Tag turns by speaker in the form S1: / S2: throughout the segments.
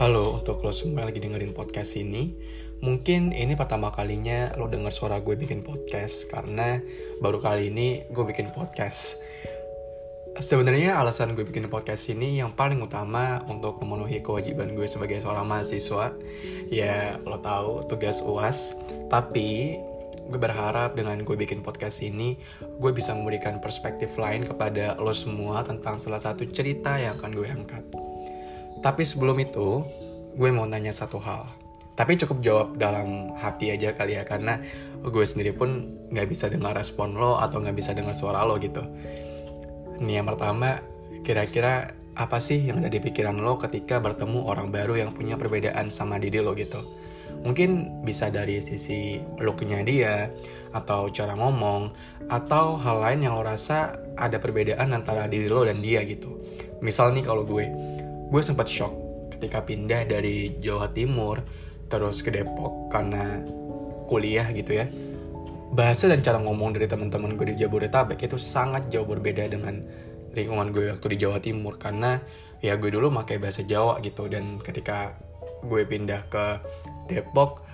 S1: Halo untuk lo semua yang lagi dengerin podcast ini Mungkin ini pertama kalinya lo denger suara gue bikin podcast Karena baru kali ini gue bikin podcast. Sebenarnya alasan gue bikin podcast ini yang paling utama untuk memenuhi kewajiban gue sebagai seorang mahasiswa. Ya lo tahu tugas UAS Tapi gue berharap dengan gue bikin podcast ini Gue bisa memberikan perspektif lain kepada lo semua tentang salah satu cerita yang akan gue angkat tapi sebelum itu, gue mau nanya satu hal. Tapi cukup jawab dalam hati aja kali ya, karena gue sendiri pun nggak bisa dengar respon lo atau nggak bisa dengar suara lo gitu. Nih yang pertama, kira-kira apa sih yang ada di pikiran lo ketika bertemu orang baru yang punya perbedaan sama diri lo gitu? Mungkin bisa dari sisi looknya dia, atau cara ngomong, atau hal lain yang lo rasa ada perbedaan antara diri lo dan dia gitu. Misal nih kalau gue, gue sempat shock ketika pindah dari Jawa Timur terus ke Depok karena kuliah gitu ya. Bahasa dan cara ngomong dari teman-teman gue di Jabodetabek itu sangat jauh berbeda dengan lingkungan gue waktu di Jawa Timur karena ya gue dulu pakai bahasa Jawa gitu dan ketika gue pindah ke Depok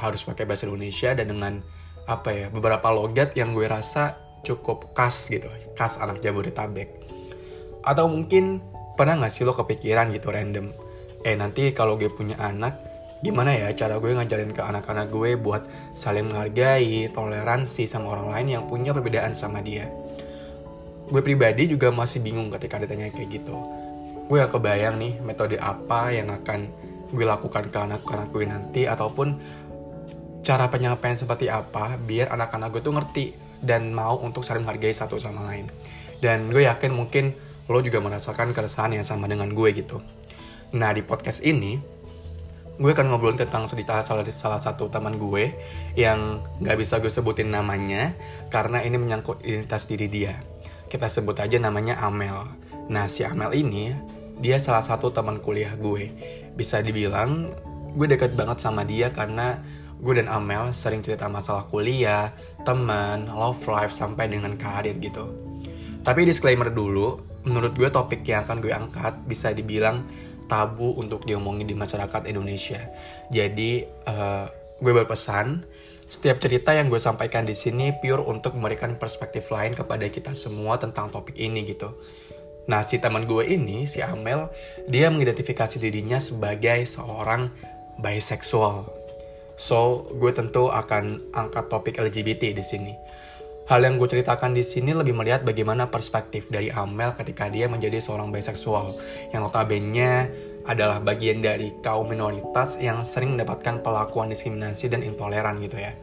S1: harus pakai bahasa Indonesia dan dengan apa ya beberapa logat yang gue rasa cukup khas gitu khas anak Jabodetabek. Atau mungkin pernah gak sih lo kepikiran gitu random? Eh nanti kalau gue punya anak gimana ya cara gue ngajarin ke anak-anak gue buat saling menghargai toleransi sama orang lain yang punya perbedaan sama dia? Gue pribadi juga masih bingung ketika ditanya kayak gitu. Gue gak kebayang nih metode apa yang akan gue lakukan ke anak-anak gue nanti ataupun cara penyampaian seperti apa biar anak-anak gue tuh ngerti dan mau untuk saling menghargai satu sama lain. Dan gue yakin mungkin lo juga merasakan keresahan yang sama dengan gue gitu. Nah di podcast ini, gue akan ngobrolin tentang cerita salah, salah satu teman gue yang gak bisa gue sebutin namanya karena ini menyangkut identitas diri dia. Kita sebut aja namanya Amel. Nah si Amel ini, dia salah satu teman kuliah gue. Bisa dibilang gue deket banget sama dia karena gue dan Amel sering cerita masalah kuliah, teman, love life, sampai dengan karir gitu. Tapi disclaimer dulu, menurut gue topik yang akan gue angkat bisa dibilang tabu untuk diomongin di masyarakat Indonesia. Jadi uh, gue berpesan setiap cerita yang gue sampaikan di sini pure untuk memberikan perspektif lain kepada kita semua tentang topik ini gitu. Nah si teman gue ini, si Amel, dia mengidentifikasi dirinya sebagai seorang bisexual. So, gue tentu akan angkat topik LGBT di sini. Hal yang gue ceritakan di sini lebih melihat bagaimana perspektif dari Amel ketika dia menjadi seorang bisexual yang notabene adalah bagian dari kaum minoritas yang sering mendapatkan pelakuan diskriminasi dan intoleran gitu ya.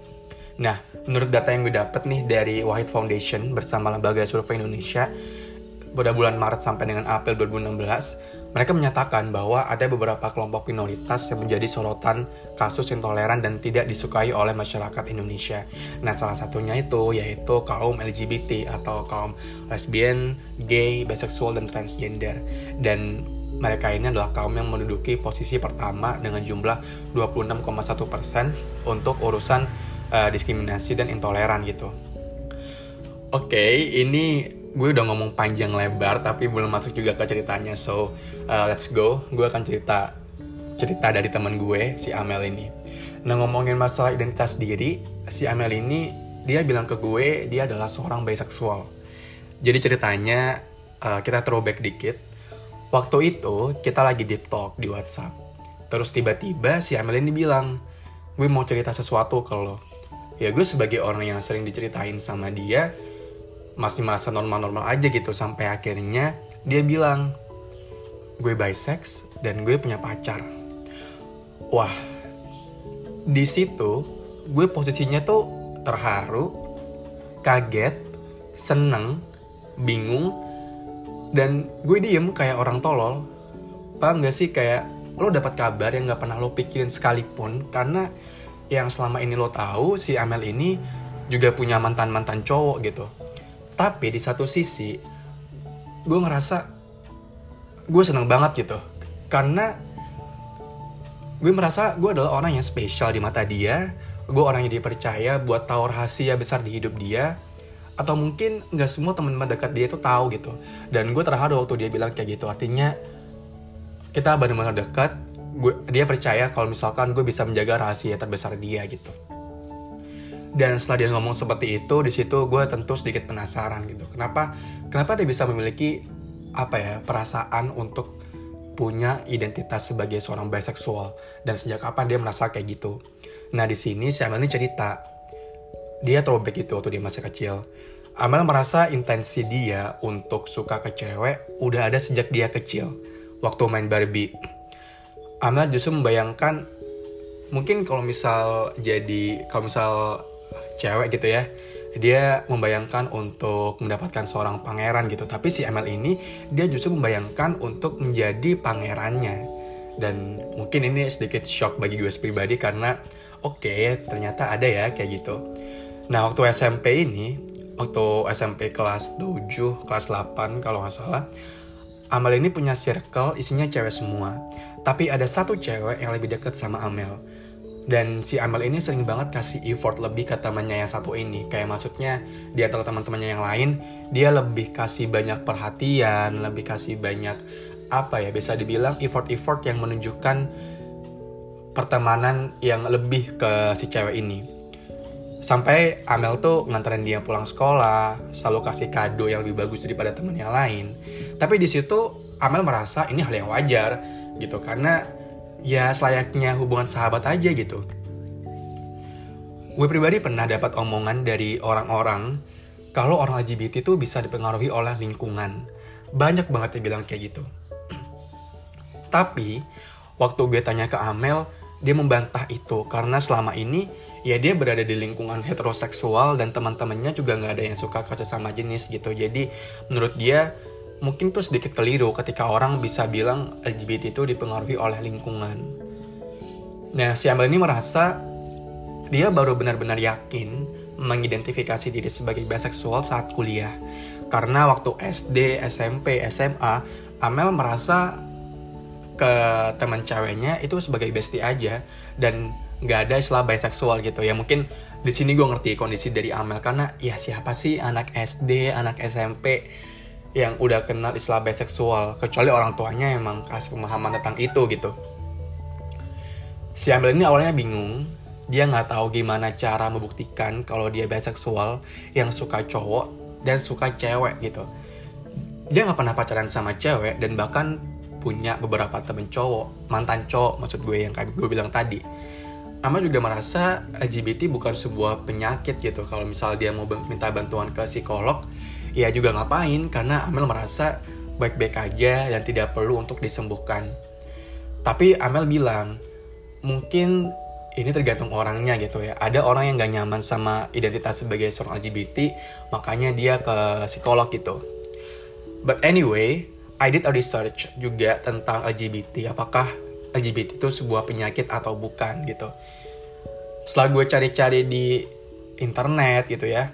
S1: Nah, menurut data yang gue dapet nih dari Wahid Foundation bersama Lembaga Survei Indonesia pada bulan Maret sampai dengan April 2016, mereka menyatakan bahwa ada beberapa kelompok minoritas yang menjadi sorotan kasus intoleran dan tidak disukai oleh masyarakat Indonesia. Nah, salah satunya itu yaitu kaum LGBT atau kaum lesbian, gay, bisexual, dan transgender. Dan mereka ini adalah kaum yang menduduki posisi pertama dengan jumlah 26,1% untuk urusan uh, diskriminasi dan intoleran gitu. Oke, okay, ini gue udah ngomong panjang lebar tapi belum masuk juga ke ceritanya. So uh, let's go. Gue akan cerita cerita dari teman gue si Amel ini. Nah ngomongin masalah identitas diri si Amel ini dia bilang ke gue dia adalah seorang bisexual jadi ceritanya uh, kita throwback dikit. Waktu itu kita lagi deep talk di WhatsApp. Terus tiba-tiba si Amel ini bilang gue mau cerita sesuatu lo. Ya gue sebagai orang yang sering diceritain sama dia masih merasa normal-normal aja gitu sampai akhirnya dia bilang gue bisex dan gue punya pacar. Wah di situ gue posisinya tuh terharu kaget seneng bingung dan gue diem kayak orang tolol. Paham gak sih? Kayak lo dapat kabar yang gak pernah lo pikirin sekalipun karena yang selama ini lo tahu si Amel ini juga punya mantan mantan cowok gitu tapi di satu sisi gue ngerasa gue seneng banget gitu. Karena gue merasa gue adalah orang yang spesial di mata dia gue orang yang dipercaya buat tahu rahasia besar di hidup dia atau mungkin nggak semua teman-teman dekat dia itu tahu gitu. Dan gue terharu waktu dia bilang kayak gitu. Artinya kita benar-benar dekat gue dia percaya kalau misalkan gue bisa menjaga rahasia terbesar dia gitu dan setelah dia ngomong seperti itu di situ gue tentu sedikit penasaran gitu. Kenapa kenapa dia bisa memiliki apa ya perasaan untuk punya identitas sebagai seorang biseksual? Dan sejak kapan dia merasa kayak gitu? Nah di sini si Amel ini cerita. Dia throwback itu waktu dia masih kecil. Amel merasa intensi dia untuk suka ke cewek udah ada sejak dia kecil waktu main Barbie. Amel justru membayangkan mungkin kalau misal jadi kalau misal cewek gitu ya dia membayangkan untuk mendapatkan seorang pangeran gitu. Tapi si ML ini dia justru membayangkan untuk menjadi pangerannya. Dan mungkin ini sedikit shock bagi gue pribadi karena oke okay, ternyata ada ya kayak gitu. Nah waktu SMP ini waktu SMP kelas 7 kelas 8 kalau nggak salah Amel ini punya circle isinya cewek semua. Tapi ada satu cewek yang lebih deket sama Amel dan si Amel ini sering banget kasih effort lebih ke temannya yang satu ini. Kayak maksudnya di antara teman-temannya yang lain dia lebih kasih banyak perhatian lebih kasih banyak apa ya bisa dibilang effort-effort yang menunjukkan pertemanan yang lebih ke si cewek ini. Sampai Amel tuh nganterin dia pulang sekolah selalu kasih kado yang lebih bagus daripada teman yang lain. Tapi di situ Amel merasa ini hal yang wajar gitu. Karena ya selayaknya hubungan sahabat aja gitu. Gue pribadi pernah dapat omongan dari orang-orang kalau orang LGBT itu bisa dipengaruhi oleh lingkungan. Banyak banget yang bilang kayak gitu. Tapi waktu gue tanya ke Amel, dia membantah itu karena selama ini ya dia berada di lingkungan heteroseksual dan teman-temannya juga nggak ada yang suka ke sesama jenis gitu. Jadi menurut dia mungkin tuh sedikit keliru ketika orang bisa bilang LGBT itu dipengaruhi oleh lingkungan. Nah, si Amel ini merasa dia baru benar-benar yakin mengidentifikasi diri sebagai biseksual saat kuliah. Karena waktu SD, SMP, SMA, Amel merasa ke teman ceweknya itu sebagai bestie aja dan nggak ada istilah biseksual gitu ya mungkin di sini gue ngerti kondisi dari Amel karena ya siapa sih anak SD anak SMP yang udah kenal istilah biseksual kecuali orang tuanya emang kasih pemahaman tentang itu gitu. Si Amel ini awalnya bingung. Dia nggak tahu gimana cara membuktikan kalau dia biseksual yang suka cowok dan suka cewek gitu. Dia nggak pernah pacaran sama cewek dan bahkan punya beberapa temen cowok mantan cowok maksud gue yang kayak gue bilang tadi. Amel juga merasa LGBT bukan sebuah penyakit gitu. Kalau misal dia mau minta bantuan ke psikolog ya juga ngapain karena Amel merasa baik-baik aja dan tidak perlu untuk disembuhkan. Tapi Amel bilang, mungkin ini tergantung orangnya gitu ya. Ada orang yang gak nyaman sama identitas sebagai seorang LGBT, makanya dia ke psikolog gitu. But anyway, I did a research juga tentang LGBT. Apakah LGBT itu sebuah penyakit atau bukan gitu. Setelah gue cari-cari di internet gitu ya,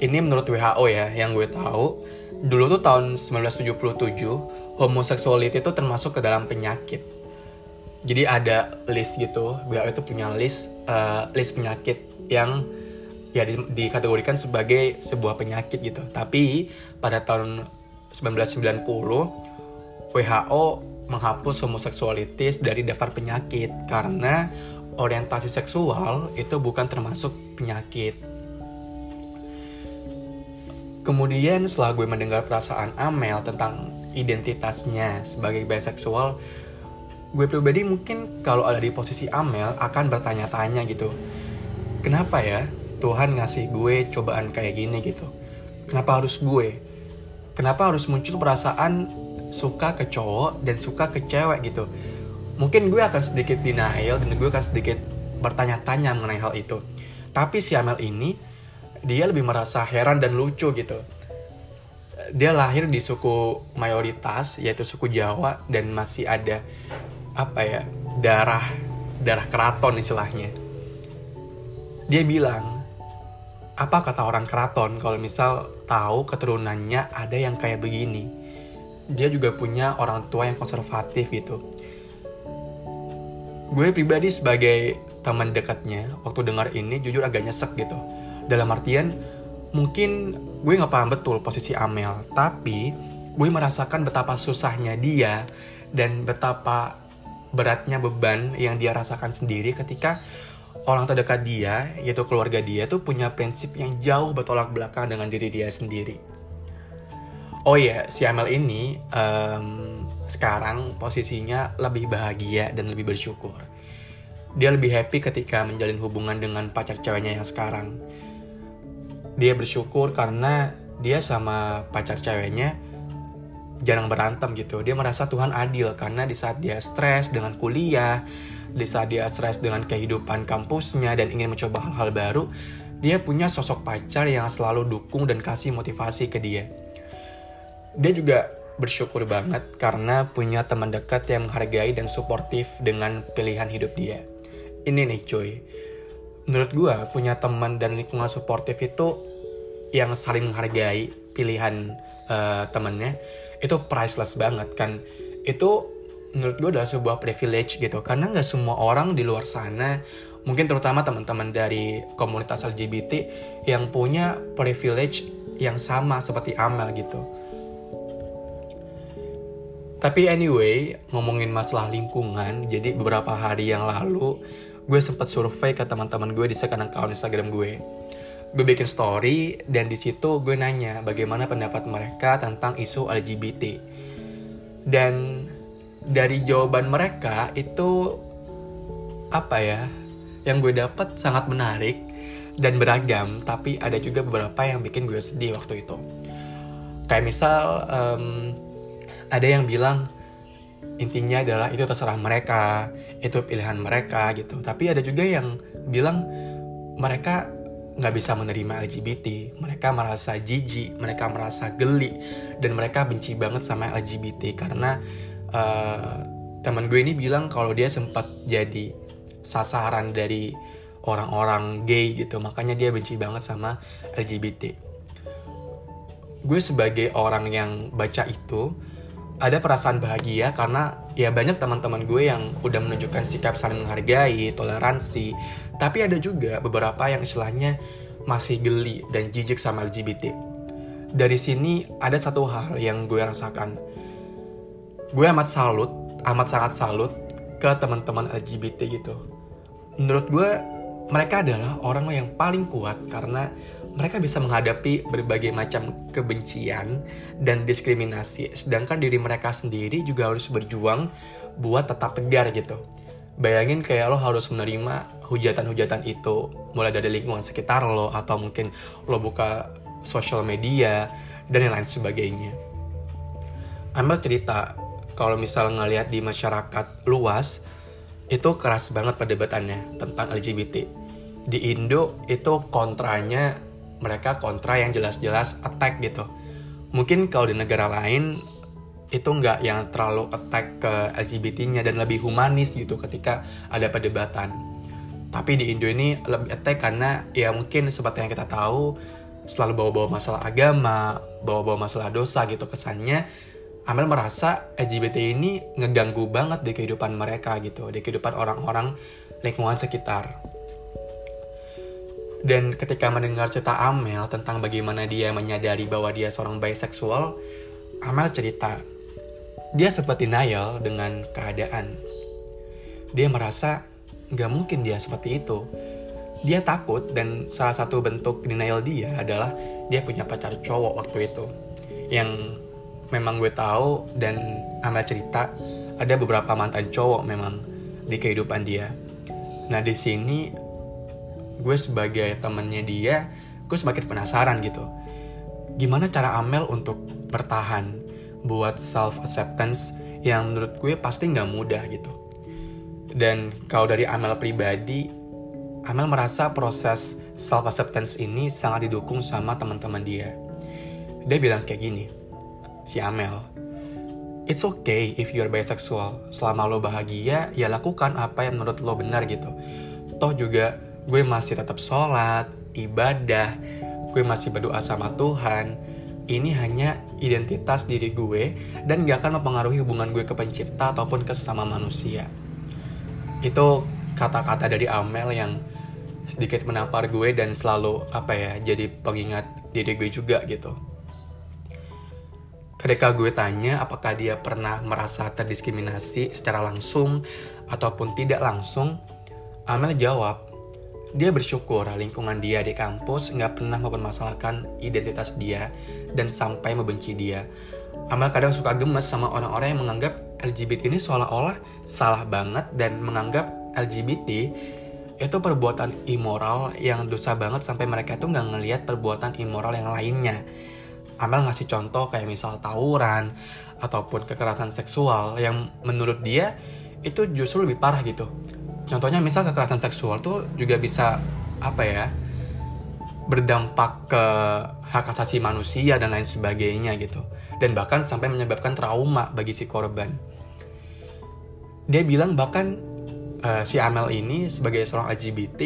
S1: ini menurut WHO ya yang gue tahu dulu tuh tahun 1977 homoseksuality itu termasuk ke dalam penyakit. Jadi ada list gitu WHO itu punya list uh, list penyakit yang ya di, dikategorikan sebagai sebuah penyakit gitu. Tapi pada tahun 1990 WHO menghapus homoseksualitas dari daftar penyakit. Karena orientasi seksual itu bukan termasuk penyakit Kemudian setelah gue mendengar perasaan Amel tentang identitasnya sebagai biseksual, gue pribadi mungkin kalau ada di posisi Amel akan bertanya-tanya gitu. Kenapa ya Tuhan ngasih gue cobaan kayak gini gitu? Kenapa harus gue? Kenapa harus muncul perasaan suka ke cowok dan suka ke cewek gitu? Mungkin gue akan sedikit denial dan gue akan sedikit bertanya-tanya mengenai hal itu. Tapi si Amel ini dia lebih merasa heran dan lucu gitu. Dia lahir di suku mayoritas yaitu suku Jawa dan masih ada apa ya darah darah keraton istilahnya. Dia bilang apa kata orang keraton kalau misal tahu keturunannya ada yang kayak begini? Dia juga punya orang tua yang konservatif gitu. Gue pribadi sebagai teman dekatnya waktu dengar ini jujur agak nyesek gitu dalam artian mungkin gue nggak paham betul posisi Amel tapi gue merasakan betapa susahnya dia dan betapa beratnya beban yang dia rasakan sendiri ketika orang terdekat dia, yaitu keluarga dia tuh punya prinsip yang jauh bertolak belakang dengan diri dia sendiri. Oh iya, si Amel ini um, sekarang posisinya lebih bahagia dan lebih bersyukur. Dia lebih happy ketika menjalin hubungan dengan pacar ceweknya yang sekarang. Dia bersyukur karena dia sama pacar ceweknya jarang berantem gitu. Dia merasa Tuhan adil karena di saat dia stres dengan kuliah, di saat dia stres dengan kehidupan kampusnya dan ingin mencoba hal-hal baru, dia punya sosok pacar yang selalu dukung dan kasih motivasi ke dia. Dia juga bersyukur banget karena punya teman dekat yang menghargai dan suportif dengan pilihan hidup dia. Ini nih cuy, menurut gue punya teman dan lingkungan suportif itu yang saling menghargai pilihan uh, temennya itu priceless banget kan. Itu menurut gue adalah sebuah privilege gitu. Karena nggak semua orang di luar sana mungkin terutama teman-teman dari komunitas LGBT yang punya privilege yang sama seperti Amel gitu. Tapi anyway ngomongin masalah lingkungan jadi beberapa hari yang lalu gue sempat survei ke teman-teman gue di second account Instagram gue. Gue bikin story dan di situ gue nanya bagaimana pendapat mereka tentang isu LGBT dan dari jawaban mereka itu apa ya yang gue dapat sangat menarik dan beragam tapi ada juga beberapa yang bikin gue sedih waktu itu. Kayak misal um, ada yang bilang intinya adalah itu terserah mereka itu pilihan mereka gitu. Tapi ada juga yang bilang mereka nggak bisa menerima LGBT, mereka merasa jijik, mereka merasa geli, dan mereka benci banget sama LGBT karena uh, teman gue ini bilang kalau dia sempat jadi sasaran dari orang-orang gay gitu, makanya dia benci banget sama LGBT. Gue sebagai orang yang baca itu ada perasaan bahagia karena ya banyak teman-teman gue yang udah menunjukkan sikap saling menghargai, toleransi, tapi ada juga beberapa yang istilahnya masih geli dan jijik sama LGBT. Dari sini ada satu hal yang gue rasakan. Gue amat salut, amat sangat salut ke teman-teman LGBT gitu. Menurut gue mereka adalah orang yang paling kuat karena mereka bisa menghadapi berbagai macam kebencian dan diskriminasi sedangkan diri mereka sendiri juga harus berjuang buat tetap tegar gitu bayangin kayak lo harus menerima hujatan-hujatan itu mulai dari lingkungan sekitar lo atau mungkin lo buka sosial media dan yang lain sebagainya. Amel cerita kalau misal ngeliat di masyarakat luas itu keras banget perdebatannya tentang LGBT. Di Indo itu kontranya mereka kontra yang jelas-jelas attack gitu. Mungkin kalau di negara lain itu nggak yang terlalu attack ke LGBT-nya dan lebih humanis gitu ketika ada perdebatan. Tapi di Indo ini lebih attack karena ya mungkin seperti yang kita tahu selalu bawa-bawa masalah agama, bawa-bawa masalah dosa gitu kesannya. Amel merasa LGBT ini ngeganggu banget di kehidupan mereka gitu, di kehidupan orang-orang lingkungan sekitar. Dan ketika mendengar cerita Amel tentang bagaimana dia menyadari bahwa dia seorang bisexual, Amel cerita dia sempat denial dengan keadaan. Dia merasa nggak mungkin dia seperti itu. Dia takut dan salah satu bentuk denial dia adalah dia punya pacar cowok waktu itu. Yang memang gue tahu dan Amel cerita ada beberapa mantan cowok memang di kehidupan dia. Nah di sini gue sebagai temennya dia, gue semakin penasaran gitu. Gimana cara Amel untuk bertahan buat self acceptance yang menurut gue pasti nggak mudah gitu. Dan kalau dari Amel pribadi, Amel merasa proses self acceptance ini sangat didukung sama teman-teman dia. Dia bilang kayak gini, si Amel, It's okay if you're bisexual. Selama lo bahagia, ya lakukan apa yang menurut lo benar gitu. Toh juga gue masih tetap sholat, ibadah, gue masih berdoa sama Tuhan, ini hanya identitas diri gue dan gak akan mempengaruhi hubungan gue ke pencipta ataupun ke sesama manusia. Itu kata-kata dari Amel yang sedikit menampar gue dan selalu apa ya jadi pengingat diri gue juga gitu. ketika gue tanya apakah dia pernah merasa terdiskriminasi secara langsung ataupun tidak langsung, Amel jawab, dia bersyukur lingkungan dia di kampus nggak pernah mempermasalahkan identitas dia dan sampai membenci dia. Amel kadang suka gemes sama orang-orang yang menganggap LGBT ini seolah-olah salah banget dan menganggap LGBT itu perbuatan immoral yang dosa banget sampai mereka tuh nggak ngelihat perbuatan immoral yang lainnya. Amel ngasih contoh kayak misal tawuran ataupun kekerasan seksual yang menurut dia itu justru lebih parah gitu. Contohnya misal kekerasan seksual tuh juga bisa apa ya berdampak ke hak asasi manusia dan lain sebagainya gitu. Dan bahkan sampai menyebabkan trauma bagi si korban. Dia bilang bahkan uh, si Amel ini sebagai seorang LGBT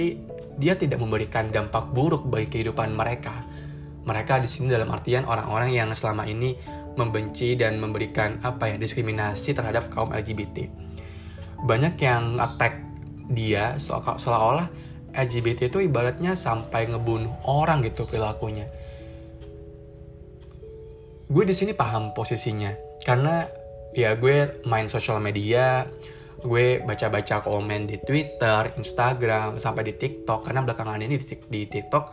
S1: dia tidak memberikan dampak buruk bagi kehidupan mereka mereka di sini dalam artian orang-orang yang selama ini membenci dan memberikan apa ya diskriminasi terhadap kaum LGBT. Banyak yang attack dia seolah-olah LGBT itu ibaratnya sampai ngebunuh orang gitu perilakunya. Gue di sini paham posisinya karena ya gue main sosial media, gue baca-baca komen di Twitter, Instagram, sampai di TikTok karena belakangan ini di, di TikTok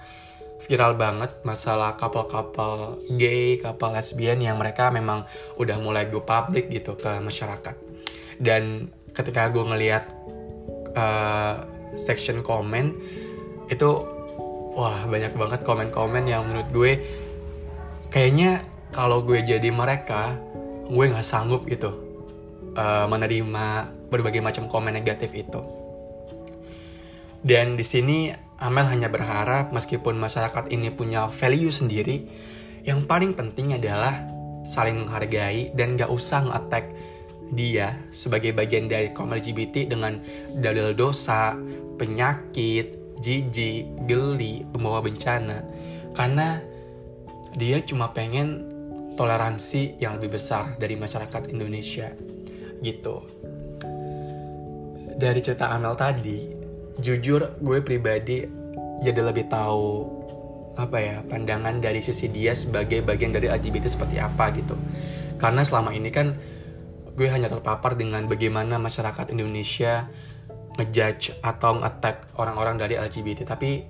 S1: viral banget masalah couple-couple gay, couple lesbian yang mereka memang udah mulai go public gitu ke masyarakat. Dan ketika gue ngeliat uh, section komen itu wah banyak banget komen-komen yang menurut gue kayaknya kalau gue jadi mereka gue nggak sanggup gitu uh, menerima berbagai macam komen negatif itu. Dan di sini Amel hanya berharap meskipun masyarakat ini punya value sendiri, yang paling penting adalah saling menghargai dan gak usah nge-attack dia sebagai bagian dari kaum LGBT dengan dalil dosa, penyakit, jijik, geli, pembawa bencana. Karena dia cuma pengen toleransi yang lebih besar dari masyarakat Indonesia. Gitu. Dari cerita Amel tadi, jujur gue pribadi jadi lebih tahu apa ya pandangan dari sisi dia sebagai bagian dari LGBT seperti apa gitu karena selama ini kan gue hanya terpapar dengan bagaimana masyarakat Indonesia ngejudge atau nge-attack orang-orang dari LGBT tapi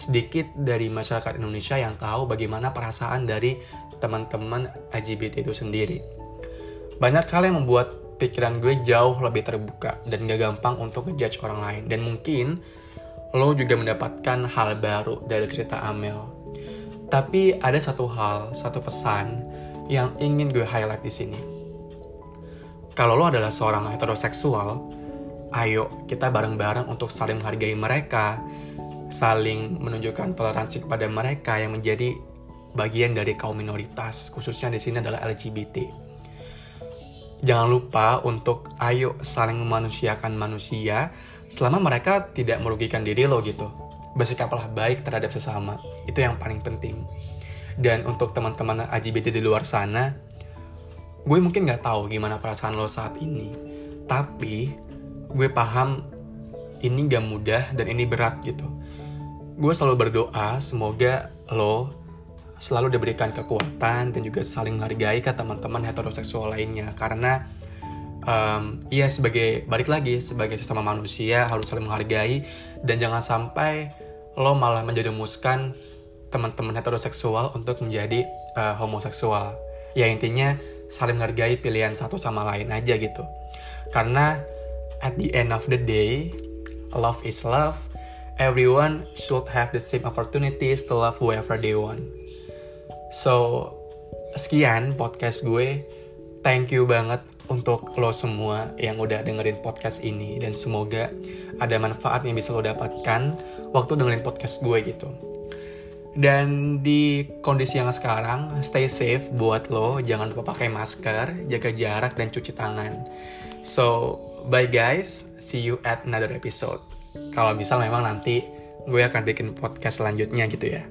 S1: sedikit dari masyarakat Indonesia yang tahu bagaimana perasaan dari teman-teman LGBT itu sendiri banyak hal yang membuat pikiran gue jauh lebih terbuka dan gak gampang untuk ngejudge orang lain. Dan mungkin lo juga mendapatkan hal baru dari cerita Amel. Tapi ada satu hal, satu pesan yang ingin gue highlight di sini. Kalau lo adalah seorang heteroseksual, ayo kita bareng-bareng untuk saling menghargai mereka, saling menunjukkan toleransi kepada mereka yang menjadi bagian dari kaum minoritas, khususnya di sini adalah LGBT jangan lupa untuk ayo saling memanusiakan manusia selama mereka tidak merugikan diri lo gitu. Bersikaplah baik terhadap sesama. Itu yang paling penting. Dan untuk teman-teman LGBT di luar sana, gue mungkin gak tahu gimana perasaan lo saat ini. Tapi gue paham ini gak mudah dan ini berat gitu. Gue selalu berdoa semoga lo selalu diberikan kekuatan dan juga saling menghargai ke teman-teman heteroseksual lainnya karena um, ya sebagai balik lagi sebagai sesama manusia harus saling menghargai dan jangan sampai lo malah menjerumuskan teman-teman heteroseksual untuk menjadi uh, homoseksual ya intinya saling menghargai pilihan satu sama lain aja gitu karena at the end of the day love is love everyone should have the same opportunities to love whoever they want So, sekian podcast gue. Thank you banget untuk lo semua yang udah dengerin podcast ini dan semoga ada manfaat yang bisa lo dapatkan waktu dengerin podcast gue gitu. Dan di kondisi yang sekarang, stay safe buat lo, jangan lupa pakai masker, jaga jarak dan cuci tangan. So, bye guys, see you at another episode. Kalau misal memang nanti gue akan bikin podcast selanjutnya gitu ya.